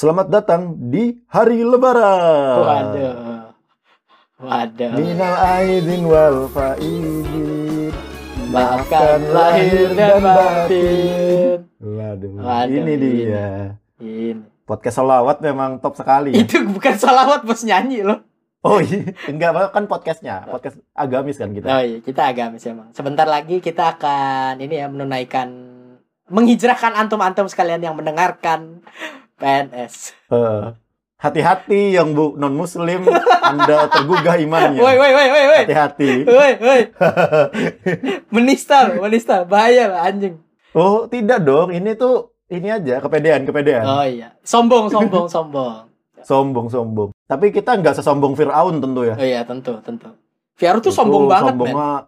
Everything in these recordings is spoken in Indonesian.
Selamat datang di hari Lebaran. Waduh. Waduh. Minal aidin wal faidin. Maafkan lahir dan batin. Waduh, Waduh, ini dia. Ini. Podcast solawat memang top sekali. ya. Itu bukan salawat bos nyanyi loh. Oh iya, enggak kan podcastnya, podcast agamis kan kita. Oh iya, kita agamis emang. Sebentar lagi kita akan ini ya menunaikan menghijrahkan antum-antum sekalian yang mendengarkan PNS. Eh, Hati-hati yang bu non Muslim, anda tergugah imannya. Woi woi woi woi woi. Hati-hati. Woi woi. Menista loh, menista. Bahaya loh anjing. Oh tidak dong, ini tuh ini aja kepedean kepedean. Oh iya. Sombong sombong sombong. Sombong sombong. Tapi kita nggak sesombong Fir'aun tentu ya. Oh iya, tentu tentu. Fiaru tuh Itu sombong banget, sombong men.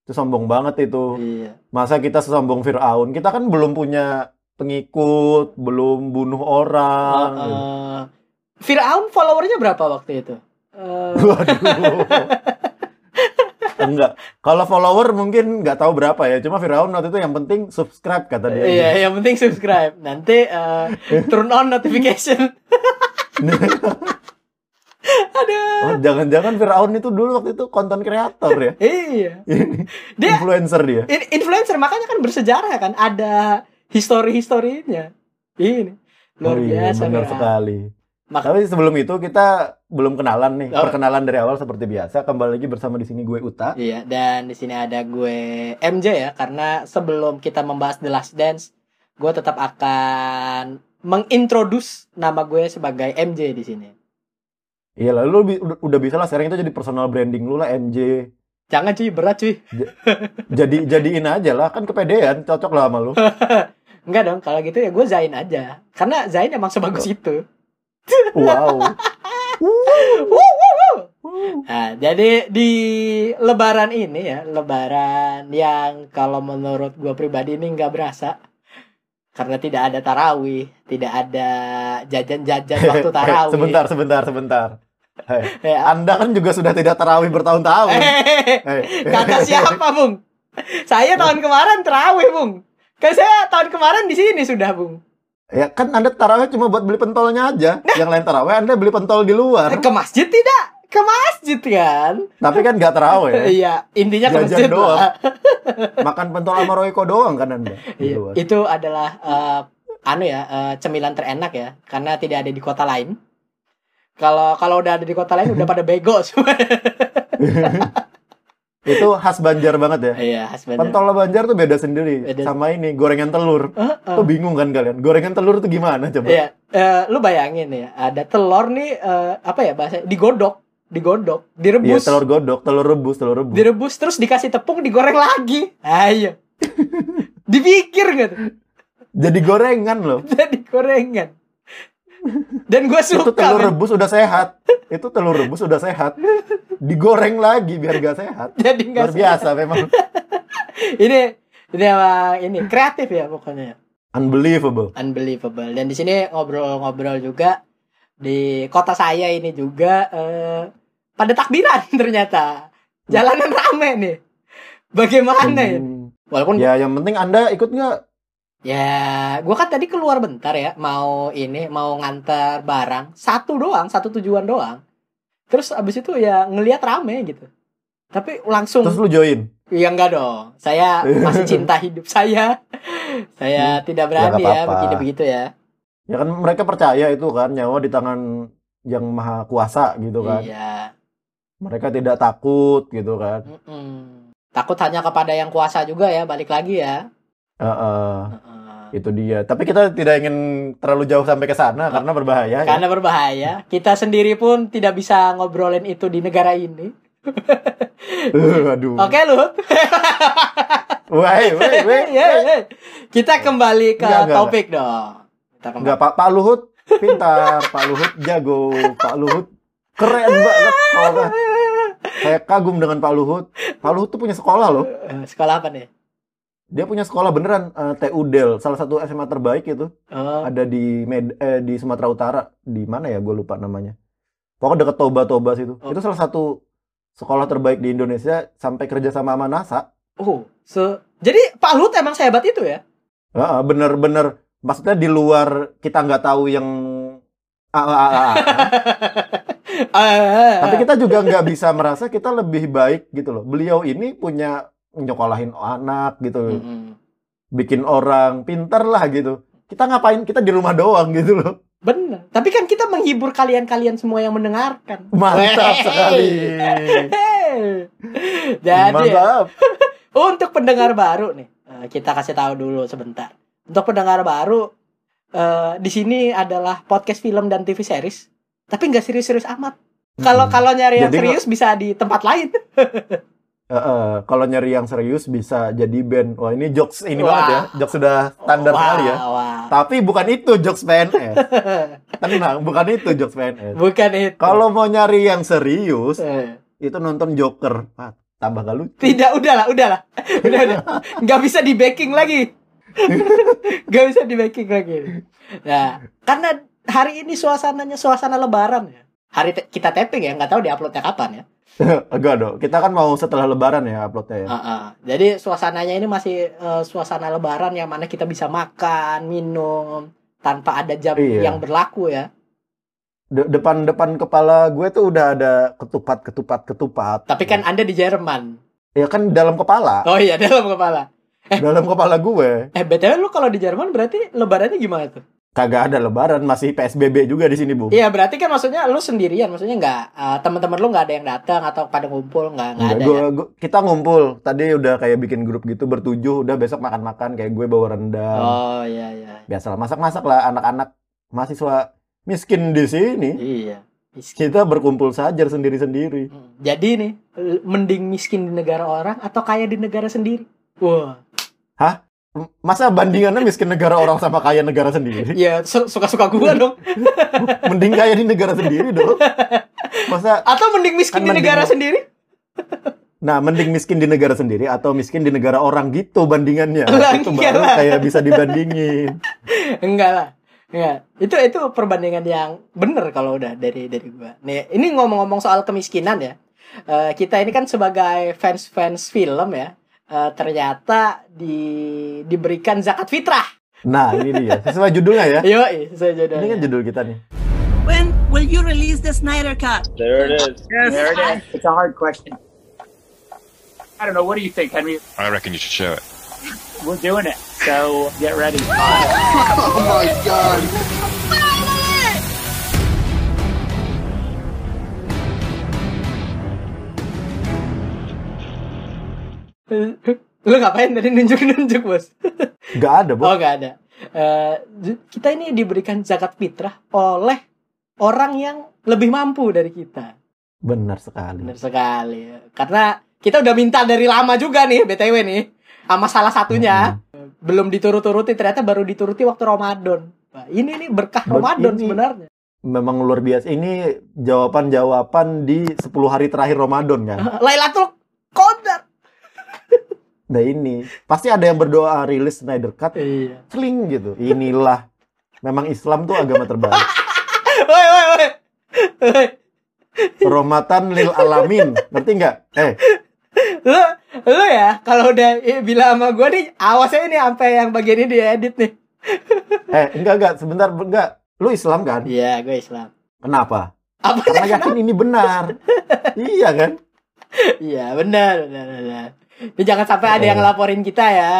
itu sombong banget itu. Iya. Masa kita sesombong Fir'aun? Kita kan belum punya pengikut, belum bunuh orang. Uh, Firaun followernya berapa waktu itu? Eh, Waduh. Enggak. Kalau follower mungkin nggak tahu berapa ya. Cuma Fir'aun waktu itu yang penting subscribe kata dia. iya, yang penting subscribe. Nanti eh, turn on notification. Aduh. Oh, jangan-jangan Fir'aun itu dulu waktu itu konten kreator ya. Iya. Dia Influencer dia. in- influencer makanya kan bersejarah kan ada histori-historinya. Ini luar oh iya, biasa. benar sekali. Mak- Tapi sebelum itu kita belum kenalan nih. Oh. Perkenalan dari awal seperti biasa. Kembali lagi bersama di sini gue Uta. Iya, dan di sini ada gue MJ ya, karena sebelum kita membahas The Last Dance, gue tetap akan mengintroduce nama gue sebagai MJ di sini. Iya lah, lu udah bisa lah sekarang itu jadi personal branding lu lah MJ. Jangan cuy, berat cuy. Jadi jadiin aja lah, kan kepedean, cocok lah sama lu. Enggak dong, kalau gitu ya gue Zain aja. Karena Zain emang sebagus itu. Wow. Nah, jadi di lebaran ini ya, lebaran yang kalau menurut gue pribadi ini nggak berasa. Karena tidak ada tarawih, tidak ada jajan-jajan waktu tarawih. sebentar, sebentar, sebentar. Hei, Ya. Anda kan juga sudah tidak tarawih bertahun-tahun. Hehehe. Hei, Kata siapa, Bung? Saya tahun kemarin terawih, Bung. Kan saya tahun kemarin di sini sudah, Bung. Ya kan Anda tarawih cuma buat beli pentolnya aja. Yang lain tarawih Anda beli pentol di luar. Ke masjid tidak? Ke masjid kan? Tapi kan nggak tarawih. Iya, intinya ke masjid doang. lah. Makan pentol sama Royco doang kan Anda di Iya, luar. itu adalah eh, anu ya, eh, cemilan terenak ya, karena tidak ada di kota lain. Kalau kalau udah ada di kota lain udah pada bego semua. Itu khas Banjar banget ya. Iya, husband. Pentol Banjar tuh beda sendiri Beda. sama ini gorengan telur. Heeh. Tuh bingung kan kalian? Gorengan telur tuh gimana coba? Iya, eh, lu bayangin ya, ada telur nih eh, apa ya bahasa digodok, digodok, Iya, direbus, telur godok, telur rebus, telur rebus. direbus terus dikasih tepung, digoreng lagi. Ayo. Dipikir gitu, Jadi gorengan loh. jadi gorengan. Dan gue Itu suka. telur men. rebus udah sehat. Itu telur rebus udah sehat. Digoreng lagi biar gak sehat. Jadi Luar nggak biasa memang. ini ini emang ini kreatif ya pokoknya Unbelievable. unbelievable dan di sini ngobrol-ngobrol juga di kota saya ini juga eh, pada takbiran ternyata jalanan rame nih bagaimana ya Hmm. walaupun Ya yang penting Anda ikut nggak? Ya gua kan tadi keluar bentar ya mau ini mau ngantar barang satu doang satu tujuan doang terus abis itu ya ngelihat rame gitu tapi langsung Terus lu join. Ya enggak dong. Saya masih cinta hidup saya. Saya tidak berani nggak ya apa-apa. begini-begitu ya. Ya kan mereka percaya itu kan nyawa di tangan yang maha kuasa gitu kan. Iya. Mereka tidak takut gitu kan. Mm-mm. Takut hanya kepada yang kuasa juga ya, balik lagi ya. Heeh. Heeh. Itu dia. Tapi kita tidak ingin terlalu jauh sampai ke sana karena berbahaya. ya. Karena berbahaya. Kita sendiri pun tidak bisa ngobrolin itu di negara ini. Aduh. Oke, Lut. Woi, woi, woi. Iya. Kita kembali ke Enggak, enggak, topik dong. Kita kembali. Enggak, Pak Pak Luhut pintar, Pak Luhut jago, Pak Luhut keren banget. Kalau Saya kagum dengan Pak Luhut. Pak Luhut tuh punya sekolah loh. Eh, Sekolah apa nih? Dia punya sekolah beneran eh, TU Del, salah satu SMA terbaik itu. Oh, Ada di Med eh, di Sumatera Utara. Di mana ya? Gue lupa namanya. Pokoknya deket Toba Toba situ. Oh. Itu salah satu sekolah terbaik di Indonesia sampai kerja sama sama NASA. oh. So, jadi Pak Lut emang sehebat itu ya? Heeh, bener-bener maksudnya di luar kita nggak tahu yang Ah, ah, ah, ah. Eh, Tapi kita juga nggak bisa merasa kita lebih baik gitu loh. Beliau ini punya nyokolahin anak gitu, Mm-mm. bikin orang pintar lah gitu. Kita ngapain? Kita di rumah doang gitu loh. Bener. Tapi kan kita menghibur kalian-kalian semua yang mendengarkan. Mantap Wey. sekali. Jadi Mantap. untuk pendengar baru nih, eh, kita kasih tahu dulu sebentar. Untuk pendengar baru, eh, di sini adalah podcast film dan TV series, tapi nggak serius-serius amat. Kalau Hmm. kalau nyari yang Jadi serius bisa di tempat lain. Eh, eh, kalau nyari yang serius bisa jadi band. Wah ini jokes ini Wah. banget ya. Jokes sudah standar Wah, sekali ya. wah. Tapi bukan itu jokes PNS. Tenang, bukan itu jokes PNS. Bukan itu. Kalau mau nyari yang serius, Eh, itu nonton Joker. Ah, tambah gak lucu. tidak, udahlah, udahlah, udah, udah, nggak bisa di backing lagi, nggak bisa di backing lagi. Nah, karena hari ini suasananya suasana Lebaran ya. Hari te- kita tapping ya, nggak tahu di uploadnya kapan ya. Enggak dong. Kita kan mau setelah lebaran ya uploadnya ya. Ah, ah. Jadi suasananya ini masih eh, suasana Lebaran yang mana kita bisa makan, minum tanpa ada jam Iya. yang berlaku ya. De- depan-depan kepala gue tuh udah ada ketupat, ketupat, ketupat. Tapi kan Anda di Jerman. Ya kan dalam kepala. Oh iya, dalam kepala. Dalam kepala gue. Eh, BTW lu kalau di Jerman berarti lebarannya gimana tuh? Kagak ada lebaran, masih PSBB juga di sini, Bu. Iya, berarti kan maksudnya lu sendirian, maksudnya nggak eh, teman-teman lu nggak ada yang datang atau pada ngumpul nggak nggak Enggak, ada gua- ya? gua- kita ngumpul. Tadi udah kayak bikin grup gitu bertujuh, udah besok makan-makan kayak gue bawa rendang. Oh iya iya. Biasalah masak-masak lah anak-anak mahasiswa miskin di sini. Iya. Miskin. Kita berkumpul saja sendiri-sendiri. Hmm. Jadi nih, mending miskin di negara orang atau kaya di negara sendiri? Wah. M- Masa bandingannya miskin negara orang sama kaya negara sendiri? Ya su- suka-suka gua dong. Mending kaya di negara sendiri dong. Masa Atau mending miskin Kan di mending negara sendiri? Nah, mending miskin di negara sendiri atau miskin di negara orang gitu bandingannya. Lah, itu iya baru lah. kayak bisa dibandingin. Enggak lah. Enggak. Itu itu perbandingan yang bener kalau udah dari dari gua. Nih, ini ngomong-ngomong soal kemiskinan ya. Eh, kita ini kan sebagai fans-fans film ya. Eh, ternyata di diberikan zakat fitrah. Nah, ini dia. Sesuai judulnya ya. Yo, saya jodoh. Ini kan judul kita nih. When will you release the Snyder Cut? There it is. Yes. There it is. It's a hard question. I don't know. What do you think, Henry? I reckon you should show it. We're doing it. So get ready. Lu ngapain tadi nunjuk-nunjuk, Bos? Gak ada, Bu. Oh, nggak ada. J- kita ini diberikan zakat fitrah oleh orang yang lebih mampu dari kita. Benar sekali. Benar sekali. Karena kita udah minta dari lama juga nih, BTW nih. Sama salah satunya belum diturut-turuti ternyata baru dituruti waktu Ramadan. Wah, ini nih berkah Ber- Ramadan ini- sebenarnya. Memang luar biasa. Ini jawaban-jawaban di 10 hari terakhir Ramadan kan. Lailatul Qadar. Nah ini pasti ada yang berdoa rilis Snyder Cut, Iya. sling gitu. Inilah memang Islam tuh agama terbaik. Woi, woi, woi. Rahmatan lil alamin. Ngerti nggak? Eh, Lu, lu ya, kalau udah eh, bilang sama gue nih, awas aja nih sampai yang bagian ini diedit nih. eh enggak enggak sebentar enggak. Lu Islam kan? Iya, gue Islam. Kenapa? Apa? Karena yakin ini benar. iya kan? Iya, benar, benar, benar. Ini jangan sampai ada yang laporin kita ya.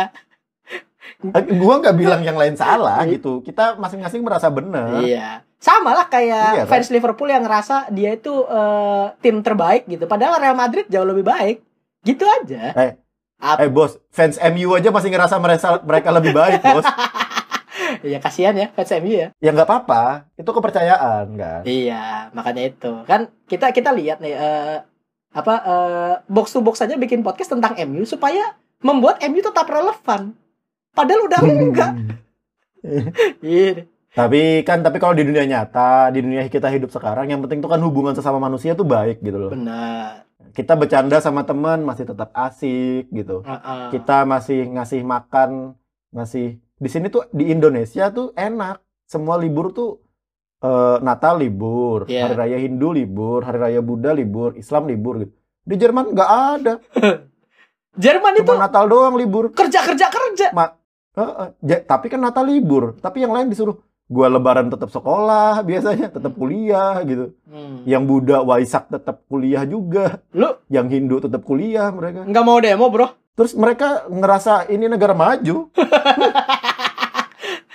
Gua nggak bilang yang lain salah gitu. Kita masing-masing merasa benar. Iya. Sama lah kayak Iya, kan? fans Liverpool yang ngerasa dia itu eh, tim terbaik gitu. Padahal Real Madrid jauh lebih baik. Gitu aja. Eh. Apa? Eh bos, fans MU aja masih ngerasa mereka mereka lebih baik bos. Iya, kasihan ya fans MU ya. Ya nggak apa-apa, itu kepercayaan kan. Iya, makanya itu. Kan kita kita lihat nih eh, apa eh, box to box aja bikin podcast tentang MU supaya membuat MU tetap relevan. Padahal udah enggak. Iya. Tapi kan tapi kalau di dunia nyata, di dunia kita hidup sekarang, yang penting tuh kan hubungan sesama manusia tuh baik gitu loh. Benar. Kita bercanda sama teman masih tetap asik gitu. Heeh. Kita masih ngasih makan, ngasih di sini tuh di Indonesia tuh enak. Semua libur tuh eh, Natal libur, Iya. Hari Raya Hindu libur, Hari Raya Buddha libur, Islam libur gitu. Di Jerman nggak ada, Jerman itu cuma Natal doang libur. kerja kerja kerja. Heeh, ja- tapi kan Natal libur, tapi yang lain disuruh gua lebaran tetap sekolah biasanya, tetap kuliah gitu. Hmm. Yang Buddha Waisak tetap kuliah juga, Lu yang Hindu tetap kuliah mereka. nggak mau demo, Bro? Terus mereka ngerasa ini negara maju.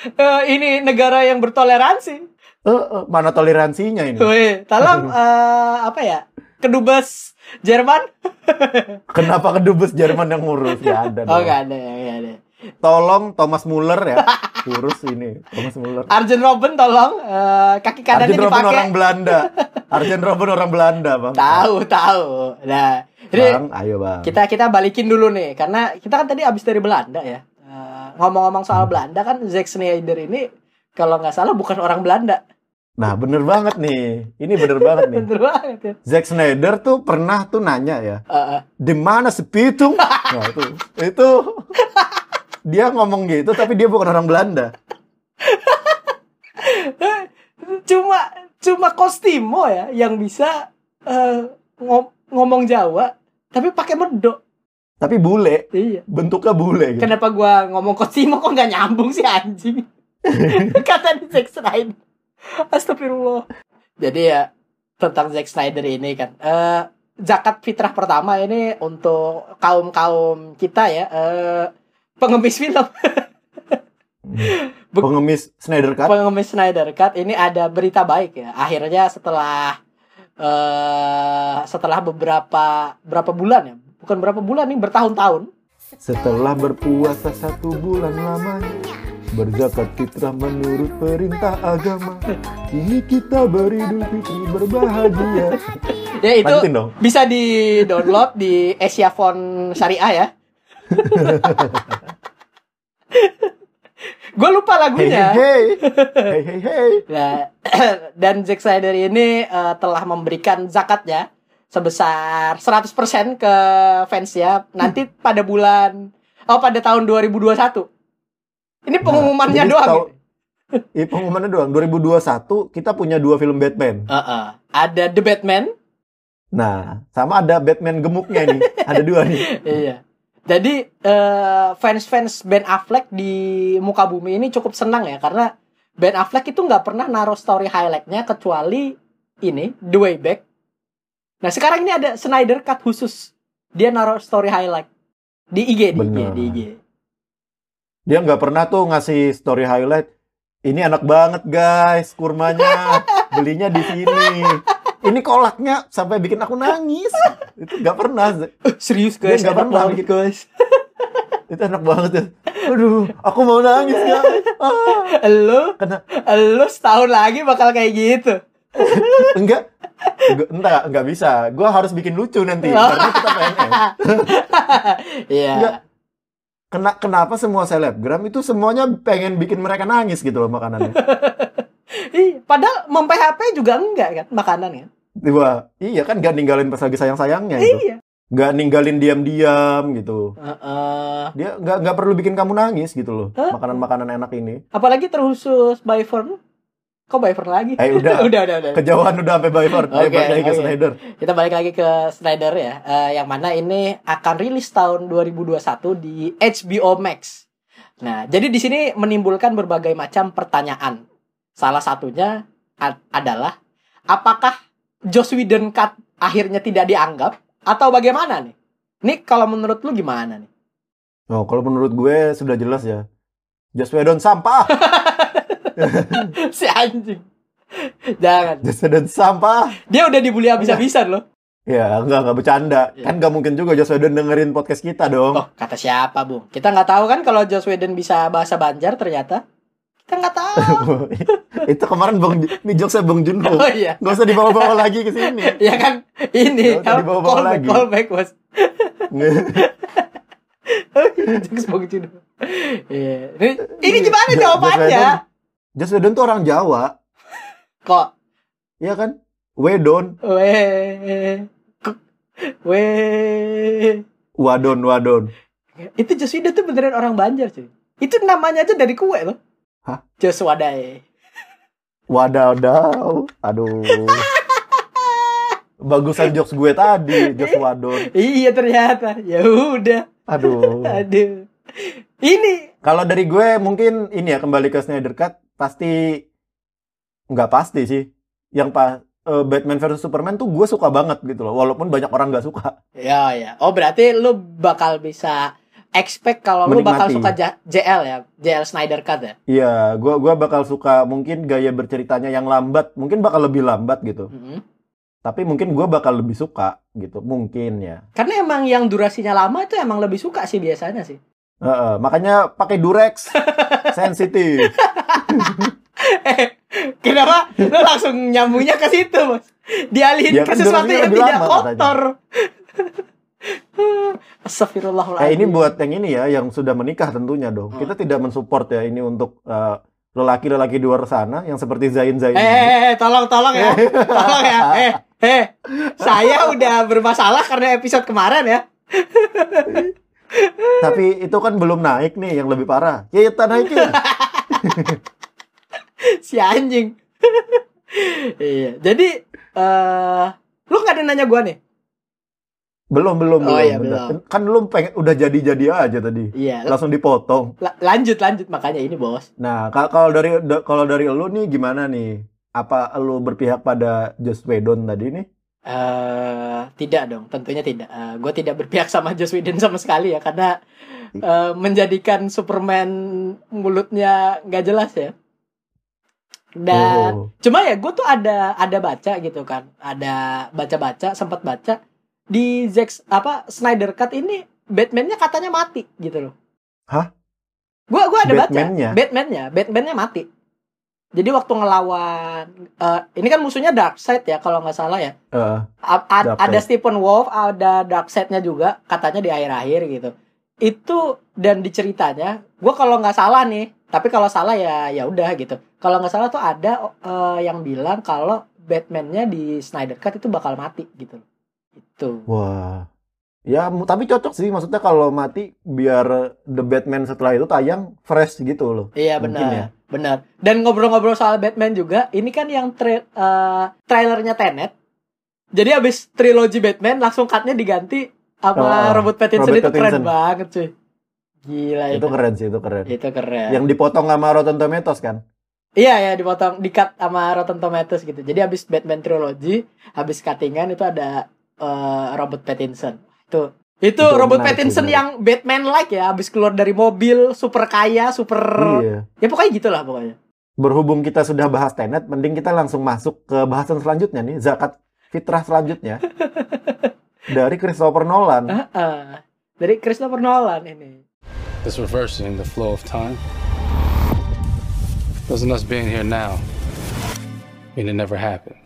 Eh, ini negara yang bertoleransi. Eh, eh, mana toleransinya ini? Weh, tolong eh, apa ya? Kedubes Jerman? Kenapa kedubes Jerman yang ngurus? Gak ada. Oh, dong. nggak ada, nggak ada. Tolong Thomas Muller ya, urus ini Thomas Muller. Arjen Robben tolong eh, kaki kanannya Arjen Robben dipakai. orang Belanda. Arjen Robben orang Belanda, Bang. Tahu, tahu. Nah, ini Bang, ayo Bang. kita kita balikin dulu nih karena kita kan tadi habis dari Belanda ya. Ngomong-ngomong soal Belanda kan Zack Snyder ini kalau nggak salah bukan orang Belanda. Nah, bener banget nih. Ini bener banget nih. Bener banget ya. Zack Snyder tuh pernah tuh nanya ya, Eh, eh. di mana sepitung? Nah, itu itu dia ngomong gitu tapi dia bukan orang Belanda. cuma cuma Kostimo ya yang bisa eh, ngom- ngomong Jawa tapi pakai medok. Tapi bule, Iya. bentuknya bule gitu. Kenapa gua ngomong Kostimo kok nggak nyambung sih anjing? Kata di Zack Snyder. Astagfirullah. Jadi ya tentang Zack Snyder ini kan. eh zakat fitrah pertama ini untuk kaum-kaum kita ya eh pengemis film, Bek- Pengemis Snyder Cut. pengemis Snyder Cut ini ada berita baik ya. Akhirnya setelah eh setelah beberapa berapa bulan ya? Bukan berapa bulan nih, bertahun-tahun. Setelah berpuasa satu bulan lamanya Berzakat fitrah menurut perintah agama Ini kita beridul fitri berbahagia Ya itu dong bisa di-download di Asia Phone Syariah ya. Gue lupa lagunya. hei hei hei hei Nah, dan Zack Snyder ini eh, telah memberikan zakatnya sebesar 100% ke fansnya nanti pada bulan oh pada tahun 2021. Ini pengumumannya jadi doang. tahu- Ini pengumumannya doang 2021 kita punya dua film Batman Heeh. Ada The Batman. Nah sama ada Batman gemuknya ini Ada dua nih iya. Jadi eh, fans-fans Ben Affleck di muka bumi ini cukup senang ya karena Ben Affleck itu nggak pernah naruh story highlightnya kecuali ini The Way Back. Nah sekarang ini ada Snyder Cut khusus dia naruh story highlight di IG di IG di IG. Dia nggak pernah tuh ngasih story highlight Ini enak banget guys kurmanya Belinya di sini Ini kolaknya sampai bikin aku nangis Itu nggak pernah serius guys, nggak pernah banget guys. Itu enak banget ya. Aduh, aku mau nangis guys. Ah, Lo, Kena- lo setahun lagi bakal kayak gitu. enggak. Enggak, enggak, enggak bisa. Gua harus bikin lucu nanti. Oh. Karena kita PNS. Iya. Kena, kenapa semua selebgram itu semuanya pengen bikin mereka nangis gitu loh makanannya. Padahal mem-PHP juga enggak kan makanan kan? Tiba, iya kan nggak ninggalin pas lagi sayang-sayangnya itu. Iya. Nggak ninggalin diam-diam gitu. Heeh. Dia nggak nggak perlu bikin kamu nangis gitu loh. Makanan-makanan enak ini. Apalagi terkhusus Byfern. Kok Byfern lagi? Eh udah. udah, udah, udah. Kejauhan udah sampai Byford. Oke, balik lagi ke oke. Snyder. Kita balik lagi ke Snyder ya. Eh, yang mana ini akan rilis tahun 2021 di HBO Max. Nah, jadi di sini menimbulkan berbagai macam pertanyaan. Salah satunya ad- adalah apakah Joss Whedon cut akhirnya tidak dianggap atau bagaimana nih? Nih kalau menurut lu gimana nih? Oh, kalau menurut gue sudah jelas ya. Joss Whedon sampah. si anjing. Jangan. Joss Whedon sampah. Dia udah dibully habis-habisan loh. Ya, enggak, enggak bercanda. Iya. Kan enggak mungkin juga Joss Whedon dengerin podcast kita dong. Oh, kata siapa, Bung? Kita nggak tahu kan kalau Joss Whedon bisa bahasa Banjar ternyata. Kita nggak tahu. itu kemarin Bang, ini jokesnya Bang Junho. Oh iya. Nggak usah dibawa-bawa lagi ke sini. Ya kan ini usah dibawa-bawa callback, lagi. callback bos. Jokes Bang Juno. Iya. Ini, ini gimana Jo- jawabannya? Whedon tuh orang Jawa, Kok iya kan? Wedon, Kok- weh wadon, wadon. itu Joss Whedon tuh beneran orang Banjar cuy. Itu namanya aja dari kue loh. Hah? Joss Wadai. Wadaw, aduh. Bagusan jokes gue tadi, Joss Wadon. Iya ternyata. Ya udah. Aduh. Aduh. Ini Kalau dari gue mungkin ini ya kembali ke Snyder Cut. Pasti nggak pasti sih. Yang pas eh, Batman versus Superman tuh gue suka banget gitu loh, walaupun banyak orang nggak suka. Ya ya. Oh berarti lu bakal bisa expect kalau lu bakal suka J- JL ya, JL Snyder Cut ya. Iya, gua gua bakal suka mungkin gaya berceritanya yang lambat, mungkin bakal lebih lambat gitu. Mm-mm. Tapi mungkin gua bakal lebih suka gitu, mungkin ya. Karena emang yang durasinya lama itu emang lebih suka sih biasanya sih. Heeh, makanya pakai Durex sensitif. Eh, Kenapa lu langsung nyambungnya ke situ, Bos? Dialihin Ya ke sesuatu yang tidak lama kotor. Astagfirullahaladzim. Eh ini buat yang ini ya, yang sudah menikah tentunya dong. Hmm. Kita tidak mensupport ya ini untuk eh, lelaki-lelaki di luar sana yang seperti Zain Zain. Eh, eh, eh, tolong, tolong ya. Tolong ya. Eh, eh. Saya udah bermasalah karena episode kemarin ya. Tapi itu kan belum naik nih, yang lebih parah. Ya, ya naikin. Si anjing. iya. Jadi, eh lu gak ada nanya gua nih? belum belum Oh, belum. iya, belum. Kan lu pengen udah jadi-jadi aja tadi. Iya. Langsung dipotong. la- lanjut, lanjut. Makanya ini, bos. Nah, ka- kalau dari da- kalau dari lu nih gimana nih? Apa lu berpihak pada Joss Whedon tadi nih? Eh tidak dong, tentunya tidak. gue tidak berpihak sama Joss Whedon sama sekali ya, karena eh, menjadikan Superman mulutnya nggak jelas ya. Dan Oh. cuma ya gue tuh ada ada baca gitu kan, ada baca-baca, sempat baca di Zack apa Snyder Cut ini Batman-nya katanya mati gitu loh. Hah? Gua gua ada Batman-nya? baca. Batman-nya, Batman-nya mati. Jadi waktu ngelawan eh, ini kan musuhnya Darkseid ya kalau nggak salah ya. Eh, A- a- Darkseid. ada Stephen Wolf, ada Darkseid-nya juga katanya di akhir-akhir gitu. Itu dan diceritanya, gue kalau nggak salah nih, tapi kalau salah ya ya udah gitu. Kalau nggak salah tuh ada eh, yang bilang kalau Batman-nya di Snyder Cut itu bakal mati gitu. Itu. wah. Ya, tapi cocok sih maksudnya kalau mati biar The Batman setelah itu tayang fresh gitu loh. Iya Mungkin benar, ya. benar. Dan ngobrol-ngobrol soal Batman juga, ini kan yang tra- eh, trailernya Tenet. Jadi abis trilogi Batman langsung cutnya diganti sama Oh, Robert Pattinson Robert itu keren Pattinson. banget cuy. Gila Itu keren sih, itu keren. Itu keren. Yang dipotong sama Rotten Tomatoes kan? Iya ya dipotong di cut sama Rotten Tomatoes gitu. Jadi abis Batman trilogy, abis cuttingan itu ada eh, Robert Pattinson. Itu itu, Itu Robert menarik, Pattinson menarik. yang Batman like ya, abis keluar dari mobil, super kaya, super Iya. ya pokoknya gitulah pokoknya. Berhubung kita sudah bahas Tenet, mending kita langsung masuk ke bahasan selanjutnya nih, zakat fitrah selanjutnya. Dari Christopher Nolan. Heeh. Dari Christopher Nolan ini. This reversing the flow of time. Doesn't us being here now mean it never happened?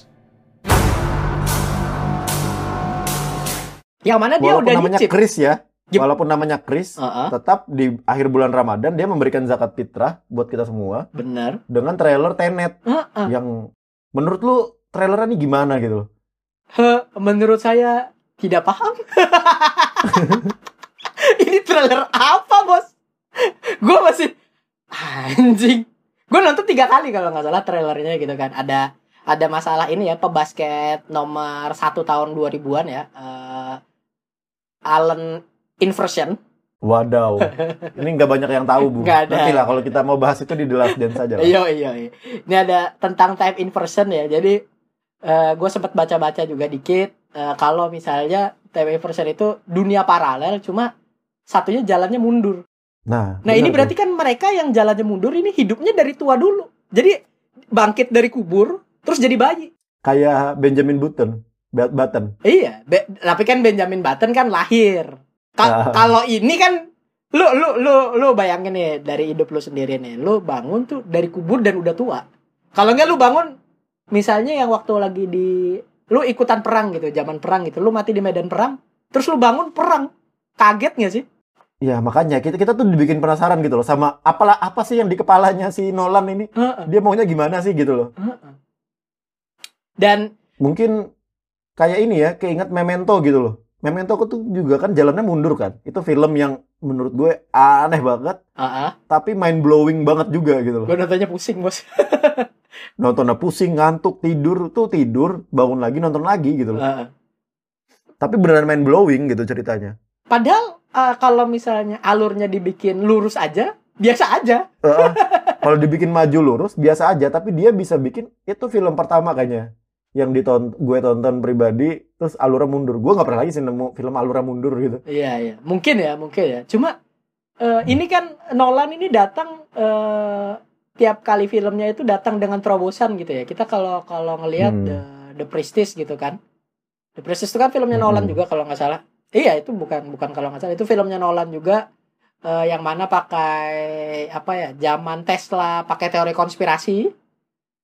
Yang mana dia Walaupun udah namanya nyicip. Chris ya, Yep. walaupun namanya Chris, Heeh, tetap di akhir bulan Ramadan dia memberikan zakat fitrah buat kita semua bener. dengan trailer Tenet Heeh. yang menurut lu trailernya nih gimana gitu loh? Heh, menurut saya tidak paham. Ini trailer apa, Bos? Gue masih anjing. Gue nonton tiga kali kalau nggak salah trailernya gitu kan. Ada ada masalah ini ya pebasket nomor satu tahun 2000-an ya. eh Allen Inversion. Wadaw, ini nggak banyak yang tahu bu. Ada. Nanti lah kalau kita mau bahas itu di The Last Dance saja. Iya iya iya. Ini ada tentang time inversion ya. Jadi gue sempat baca-baca juga dikit eh, kalau misalnya time inversion itu dunia paralel cuma satunya jalannya mundur. Nah, Nah, ini benar berarti kan mereka yang jalannya mundur ini hidupnya dari tua dulu. Jadi bangkit dari kubur terus jadi bayi. kayak Benjamin Button, Button. Iya, Be- tapi kan Benjamin Button kan lahir. Ka- Ah. Kalau ini kan lu lu lu lu bayangin nih dari hidup lu sendiri nih, lu bangun tuh dari kubur dan udah tua. Kalau enggak lu bangun misalnya yang waktu lagi di lu ikutan perang gitu, zaman perang gitu, lu mati di medan perang, terus lu bangun perang. Kaget nggak sih? Ya makanya kita kita tuh dibikin penasaran gitu loh sama apalah apa sih yang di kepalanya si Nolan ini? Heeh, Dia maunya gimana sih gitu loh? heeh. Dan Mungkin kayak ini ya, keinget Memento gitu loh. Memento aku tuh juga kan jalannya mundur kan. Itu film yang menurut gue aneh banget, heeh, tapi mind blowing banget juga gitu loh. gue nontonnya pusing, Bos. Nontonnya pusing, ngantuk, tidur tuh tidur, bangun lagi nonton lagi gitu loh. Heeh. Tapi beneran mind blowing gitu ceritanya. Padahal eh, kalau misalnya alurnya dibikin lurus aja, biasa aja. Heeh. Kalau dibikin maju lurus biasa aja, tapi dia bisa bikin itu film pertama kayaknya yang diton gue tonton pribadi terus alurnya mundur. Gue nggak pernah lagi sih nemu film alurnya mundur gitu. Iya iya, mungkin ya, mungkin ya. Cuma eh, ini kan Nolan ini datang eh, tiap kali filmnya itu datang dengan terobosan gitu ya. Kita kalau kalau ngelihat Hmm. The, The Prestige gitu kan. The Prestige itu kan filmnya Hmm. Nolan juga kalau nggak salah. Iya itu bukan bukan kalau nggak salah itu filmnya Nolan juga eh, yang mana pakai apa ya zaman Tesla pakai teori konspirasi.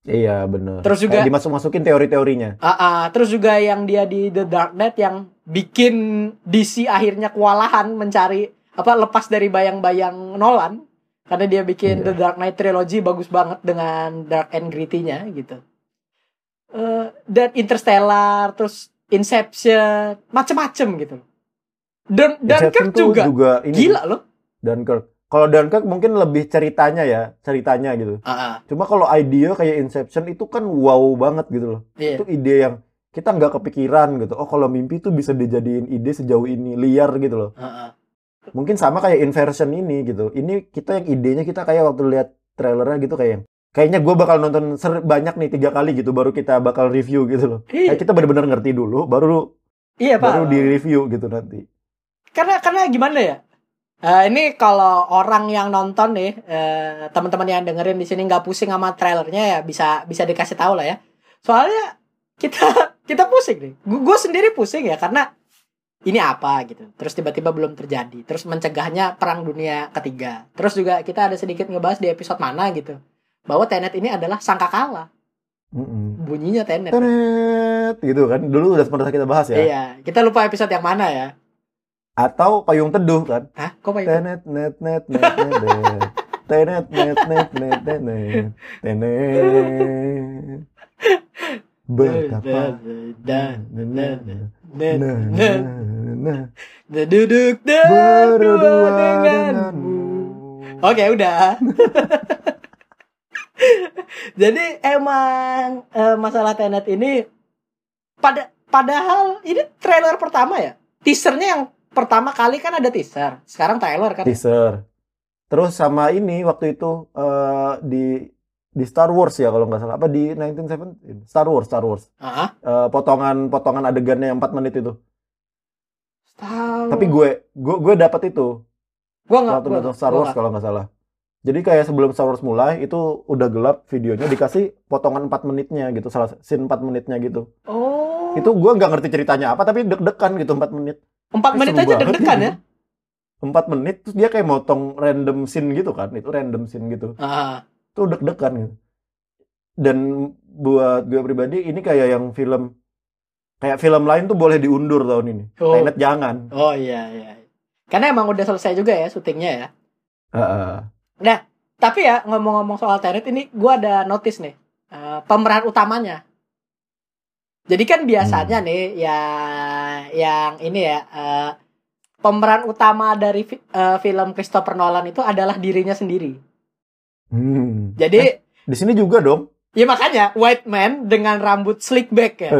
Iya bener. Terus juga- Kayak dimasuk-masukin teori-teorinya. Ah, ah. terus juga yang dia di The Dark Knight yang bikin DC akhirnya kewalahan mencari apa lepas dari bayang-bayang Nolan karena dia bikin Iya. The Dark Knight trilogy bagus banget dengan dark and gritty-nya gitu. Eh, dan Interstellar terus Inception macem-macem gitu. Dan Dunkirk juga, ini gila loh. Dunkirk. Kalau Dunkirk mungkin lebih ceritanya ya, ceritanya gitu. Ah, ah. Cuma kalau idea kayak Inception itu kan wow banget gitu loh. Iya. Itu ide yang kita nggak kepikiran gitu. Oh kalau mimpi tuh bisa dijadiin ide sejauh ini, liar gitu loh. Ah, ah. Mungkin sama kayak Inversion ini gitu. Ini kita yang idenya kita kayak waktu lihat trailernya gitu kayak kayaknya gue bakal nonton ser- banyak nih tiga kali gitu baru kita bakal review gitu loh. Iya, Kayak kita benar-benar ngerti dulu baru iya Pak. baru di review gitu nanti. karena karena gimana ya Eh, ini kalau orang yang nonton nih eh, teman-teman yang dengerin di sini nggak pusing sama trailernya ya bisa bisa dikasih tahu lah ya. Soalnya kita kita pusing nih. Gue sendiri pusing ya karena ini apa gitu. Terus tiba-tiba belum terjadi. Terus mencegahnya perang dunia ketiga. Terus juga kita ada sedikit ngebahas di episode mana gitu. Bahwa Tenet ini adalah sangkakala Mm-mm. bunyinya Tenet. Tenet! Gitu kan. Dulu udah pernah kita bahas ya. iya. Kita lupa episode yang mana ya Atau payung teduh kan. Hah kok itu? Tenet net net net net net. Tenet net net net net net. Tenet. Betapa Dan- dan- nah, Duduk berdua denganmu. Oke, udah. Jadi emang eh, masalah Tenet ini pada padahal ini trailer pertama ya. Teasernya yang pertama kali kan ada teaser. Sekarang trailer kan. Teaser. Terus sama ini waktu itu eh, di di Star Wars ya kalau nggak salah apa di 1917 Star Wars Star Wars Ah, Eh, potongan potongan adegannya yang 4 menit itu tahu. tapi gue gue gue dapat itu gua nggak waktu nonton Star Wars kalau nggak salah jadi kayak sebelum Star Wars mulai itu udah gelap videonya dikasih potongan 4 menitnya gitu salah scene 4 menitnya gitu Oh. itu gue nggak ngerti ceritanya apa tapi deg-degan gitu 4 menit empat Eh, menit aja deg-degan ya. 4 menit terus dia kayak motong random scene gitu kan itu random scene gitu Ah, itu deg-degan gitu. Dan buat gue pribadi ini kayak yang film kayak film lain tuh boleh diundur tahun ini. Oh. Tenet jangan. oh iya iya. Karena emang udah selesai juga ya syutingnya ya. Heeh. Tapi ya ngomong-ngomong soal Tenet ini gua ada notice nih eh, pemeran utamanya. Jadi kan biasanya Hmm. nih ya yang ini ya eh, pemeran utama dari fi- eh, film Christopher Nolan itu adalah dirinya sendiri. Hmm. Jadi Di sini juga dong. ya makanya White Man dengan rambut slick back ya.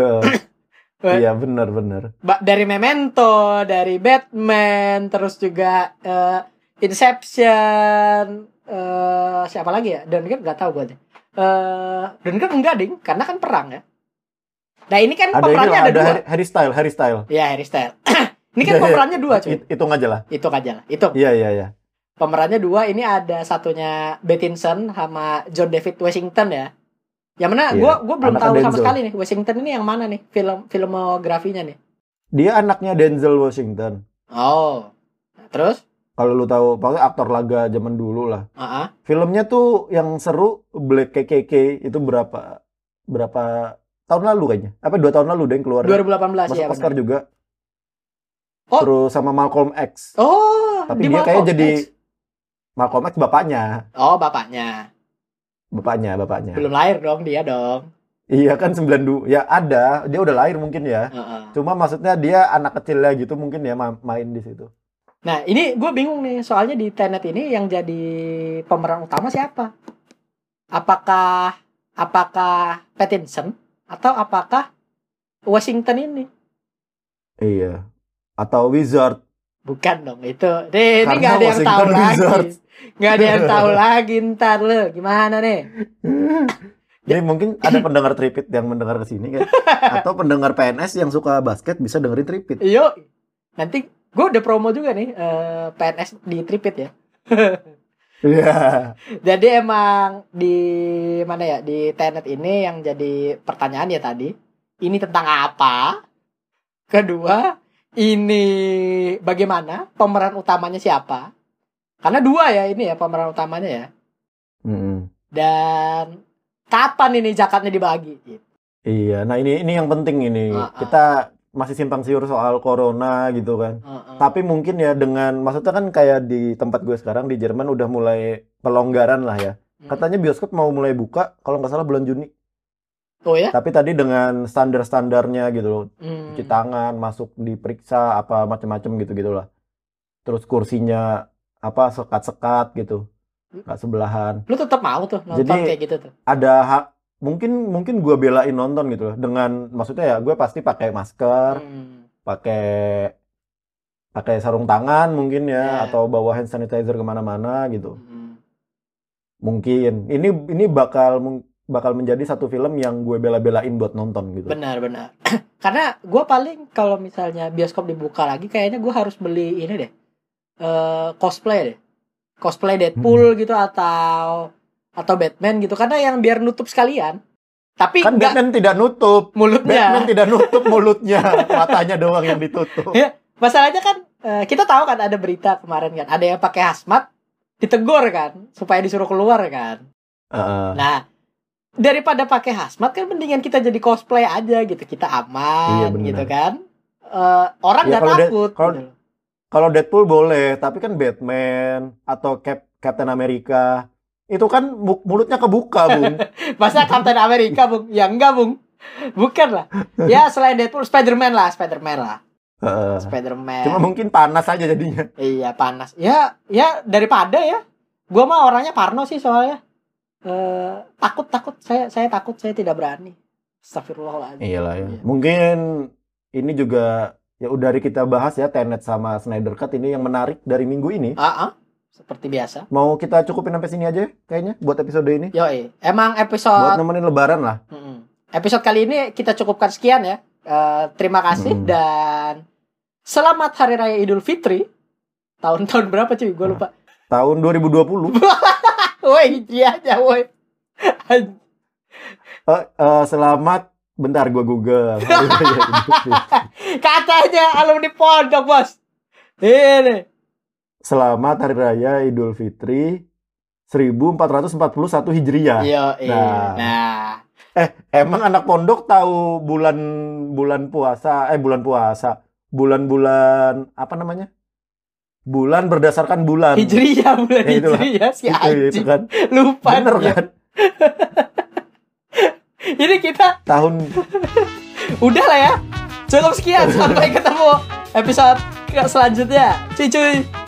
Eh, Iya benar-benar. Ba- dari Memento, dari Batman, terus juga eh, Inception, eh siapa lagi ya? Dunkirk nggak tahu gue deh. Eh Dunkirk enggak ding, karena kan perang ya. Nah ini kan Ada pemerannya ada, ada dua. Harry, Harry Style, Harry Style. Ya Harry Styles. ini kan Iya, iya. pemerannya dua cuy. Hitung aja lah. Itu aja lah. Itu Iya iya iya. pemerannya dua. Ini ada satunya Pattinson sama John David Washington ya. Yang mana Iya, gue gua belum anak tahu sama Denzel. sekali nih Washington ini yang mana nih film filmografinya nih. Dia anaknya Denzel Washington. Oh. Nah, terus? Kalau lu tahu, pokoknya aktor laga zaman dulu lah. Ah, ah. Filmnya tuh yang seru Black KKK itu berapa berapa tahun lalu kayaknya? Apa dua tahun lalu deh yang keluar? 2018 Masuk ya. Oscar benar. juga. Oh. Terus sama Malcolm X. Oh, Tapi di dia kayak jadi X. Malcolm X bapaknya, Oh, bapaknya. bapaknya, bapaknya. Belum lahir dong dia dong. Iya kan 92. Ya ada, dia udah lahir mungkin ya. Heeh. Cuma maksudnya dia anak kecilnya gitu mungkin ya ma- main di situ. Nah, ini gue bingung nih, soalnya di Tenet ini yang jadi pemeran utama siapa? Apakah apakah Pattinson atau apakah Washington ini? Iya. Atau Wizard. Bukan dong itu. Nih, ini nggak ada yang tahu Washington lagi. Nggak ada yang tahu lagi ntar lo. Gimana nih? Jadi mungkin ada pendengar tripit yang mendengar ke sini kan. Atau pendengar PNS yang suka basket bisa dengerin tripit. Yo. Nanti gue udah promo juga nih eh, PNS di Tripit ya. Iya. Jadi emang di mana ya di Tenet ini yang jadi pertanyaan ya tadi. Ini tentang apa? Kedua, ini bagaimana? Pemeran utamanya siapa? Karena dua ya ini ya pemeran utamanya ya. Mm-mm. Dan kapan ini zakatnya dibagi? Gitu. Iya, nah ini ini yang penting ini. Ah, ah. Kita masih simpang siur soal corona gitu kan. Heeh. Tapi mungkin ya dengan maksudnya kan kayak di tempat gue sekarang di Jerman udah mulai pelonggaran lah ya. Hmm. Katanya bioskop mau mulai buka kalau nggak salah bulan Juni. Oh ya? Tapi tadi dengan standar-standarnya gitu loh. Hmm. Cuci tangan, masuk diperiksa apa macam-macam gitu gitulah. Terus kursinya apa sekat-sekat gitu. Nggak sebelahan. Lu tetap mau tuh nonton Jadi- kayak gitu tuh. Ada hak mungkin mungkin gue belain nonton gitu loh dengan maksudnya ya gue pasti pakai masker Hmm. pakai pakai sarung tangan mungkin ya Ya. atau bawa hand sanitizer ke mana-mana gitu Hmm. mungkin ini ini bakal bakal menjadi satu film yang gue bela-belain buat nonton gitu Benar benar. Karena gue paling kalau misalnya bioskop dibuka lagi, kayaknya gue harus beli ini deh, eh cosplay deh, cosplay Deadpool Hmm. gitu atau atau Batman gitu. Karena yang biar nutup sekalian. Tapi kan nggak Batman tidak nutup mulutnya. Batman tidak nutup mulutnya matanya doang yang ditutup Ya, Masalahnya kan eh, kita tahu kan ada berita kemarin kan, ada yang pakai hazmat ditegur kan supaya disuruh keluar kan. Heeh. Nah, daripada pakai hazmat kan mendingan kita jadi cosplay aja gitu. Kita Iya, aman benar. gitu kan. Eh, orang Ya, nggak dia- takut. kalau- gitu. kalau Deadpool boleh tapi kan Batman atau Cap Captain America itu kan mu- mulutnya kebuka bung Masa Captain Amerika, Bung? Ya enggak, Bung. Bukan lah. Ya selain Deadpool, Spider-Man lah, Spider-Man lah. Heeh. Spider-Man. cuma mungkin panas aja jadinya Iya, panas. Ya, ya daripada ya. Gua mah orangnya parno sih soalnya. Eh, takut takut saya saya takut saya tidak berani. Astagfirullahaladzim. Iyalah ya. Iya. Mungkin ini juga ya udah dari kita bahas ya Tenet sama Snyder Cut ini yang menarik dari minggu ini. Ah, ah. Seperti biasa. Mau kita cukupin sampai sini aja ya, kayaknya buat episode ini. Yoi. Emang Buat episode nemenin lebaran lah. Mm-mm. episode kali ini kita cukupkan sekian ya. Eh, terima kasih Mm. dan selamat Hari Raya Idul Fitri. Tahun-tahun berapa cuy? Gue lupa. Tahun 2020. Woi, hijri aja, woi. Eh, eh, selamat bentar gua Google. Katanya alumni pondok, Bos. Ini. Selamat Hari Raya Idul Fitri 1441 Hijriah. Yo, Nah. nah. Emang anak pondok tahu bulan bulan puasa, eh bulan puasa, bulan-bulan apa namanya? Bulan berdasarkan bulan. Hijriyah bulan Ya, itulah. Hijriyah si Itu, itu anjing. kan. Lupa Bener dia. kan? Ini kita Tahun udah lah ya. Cukup sekian sampai ketemu episode selanjutnya. Cuy cuy.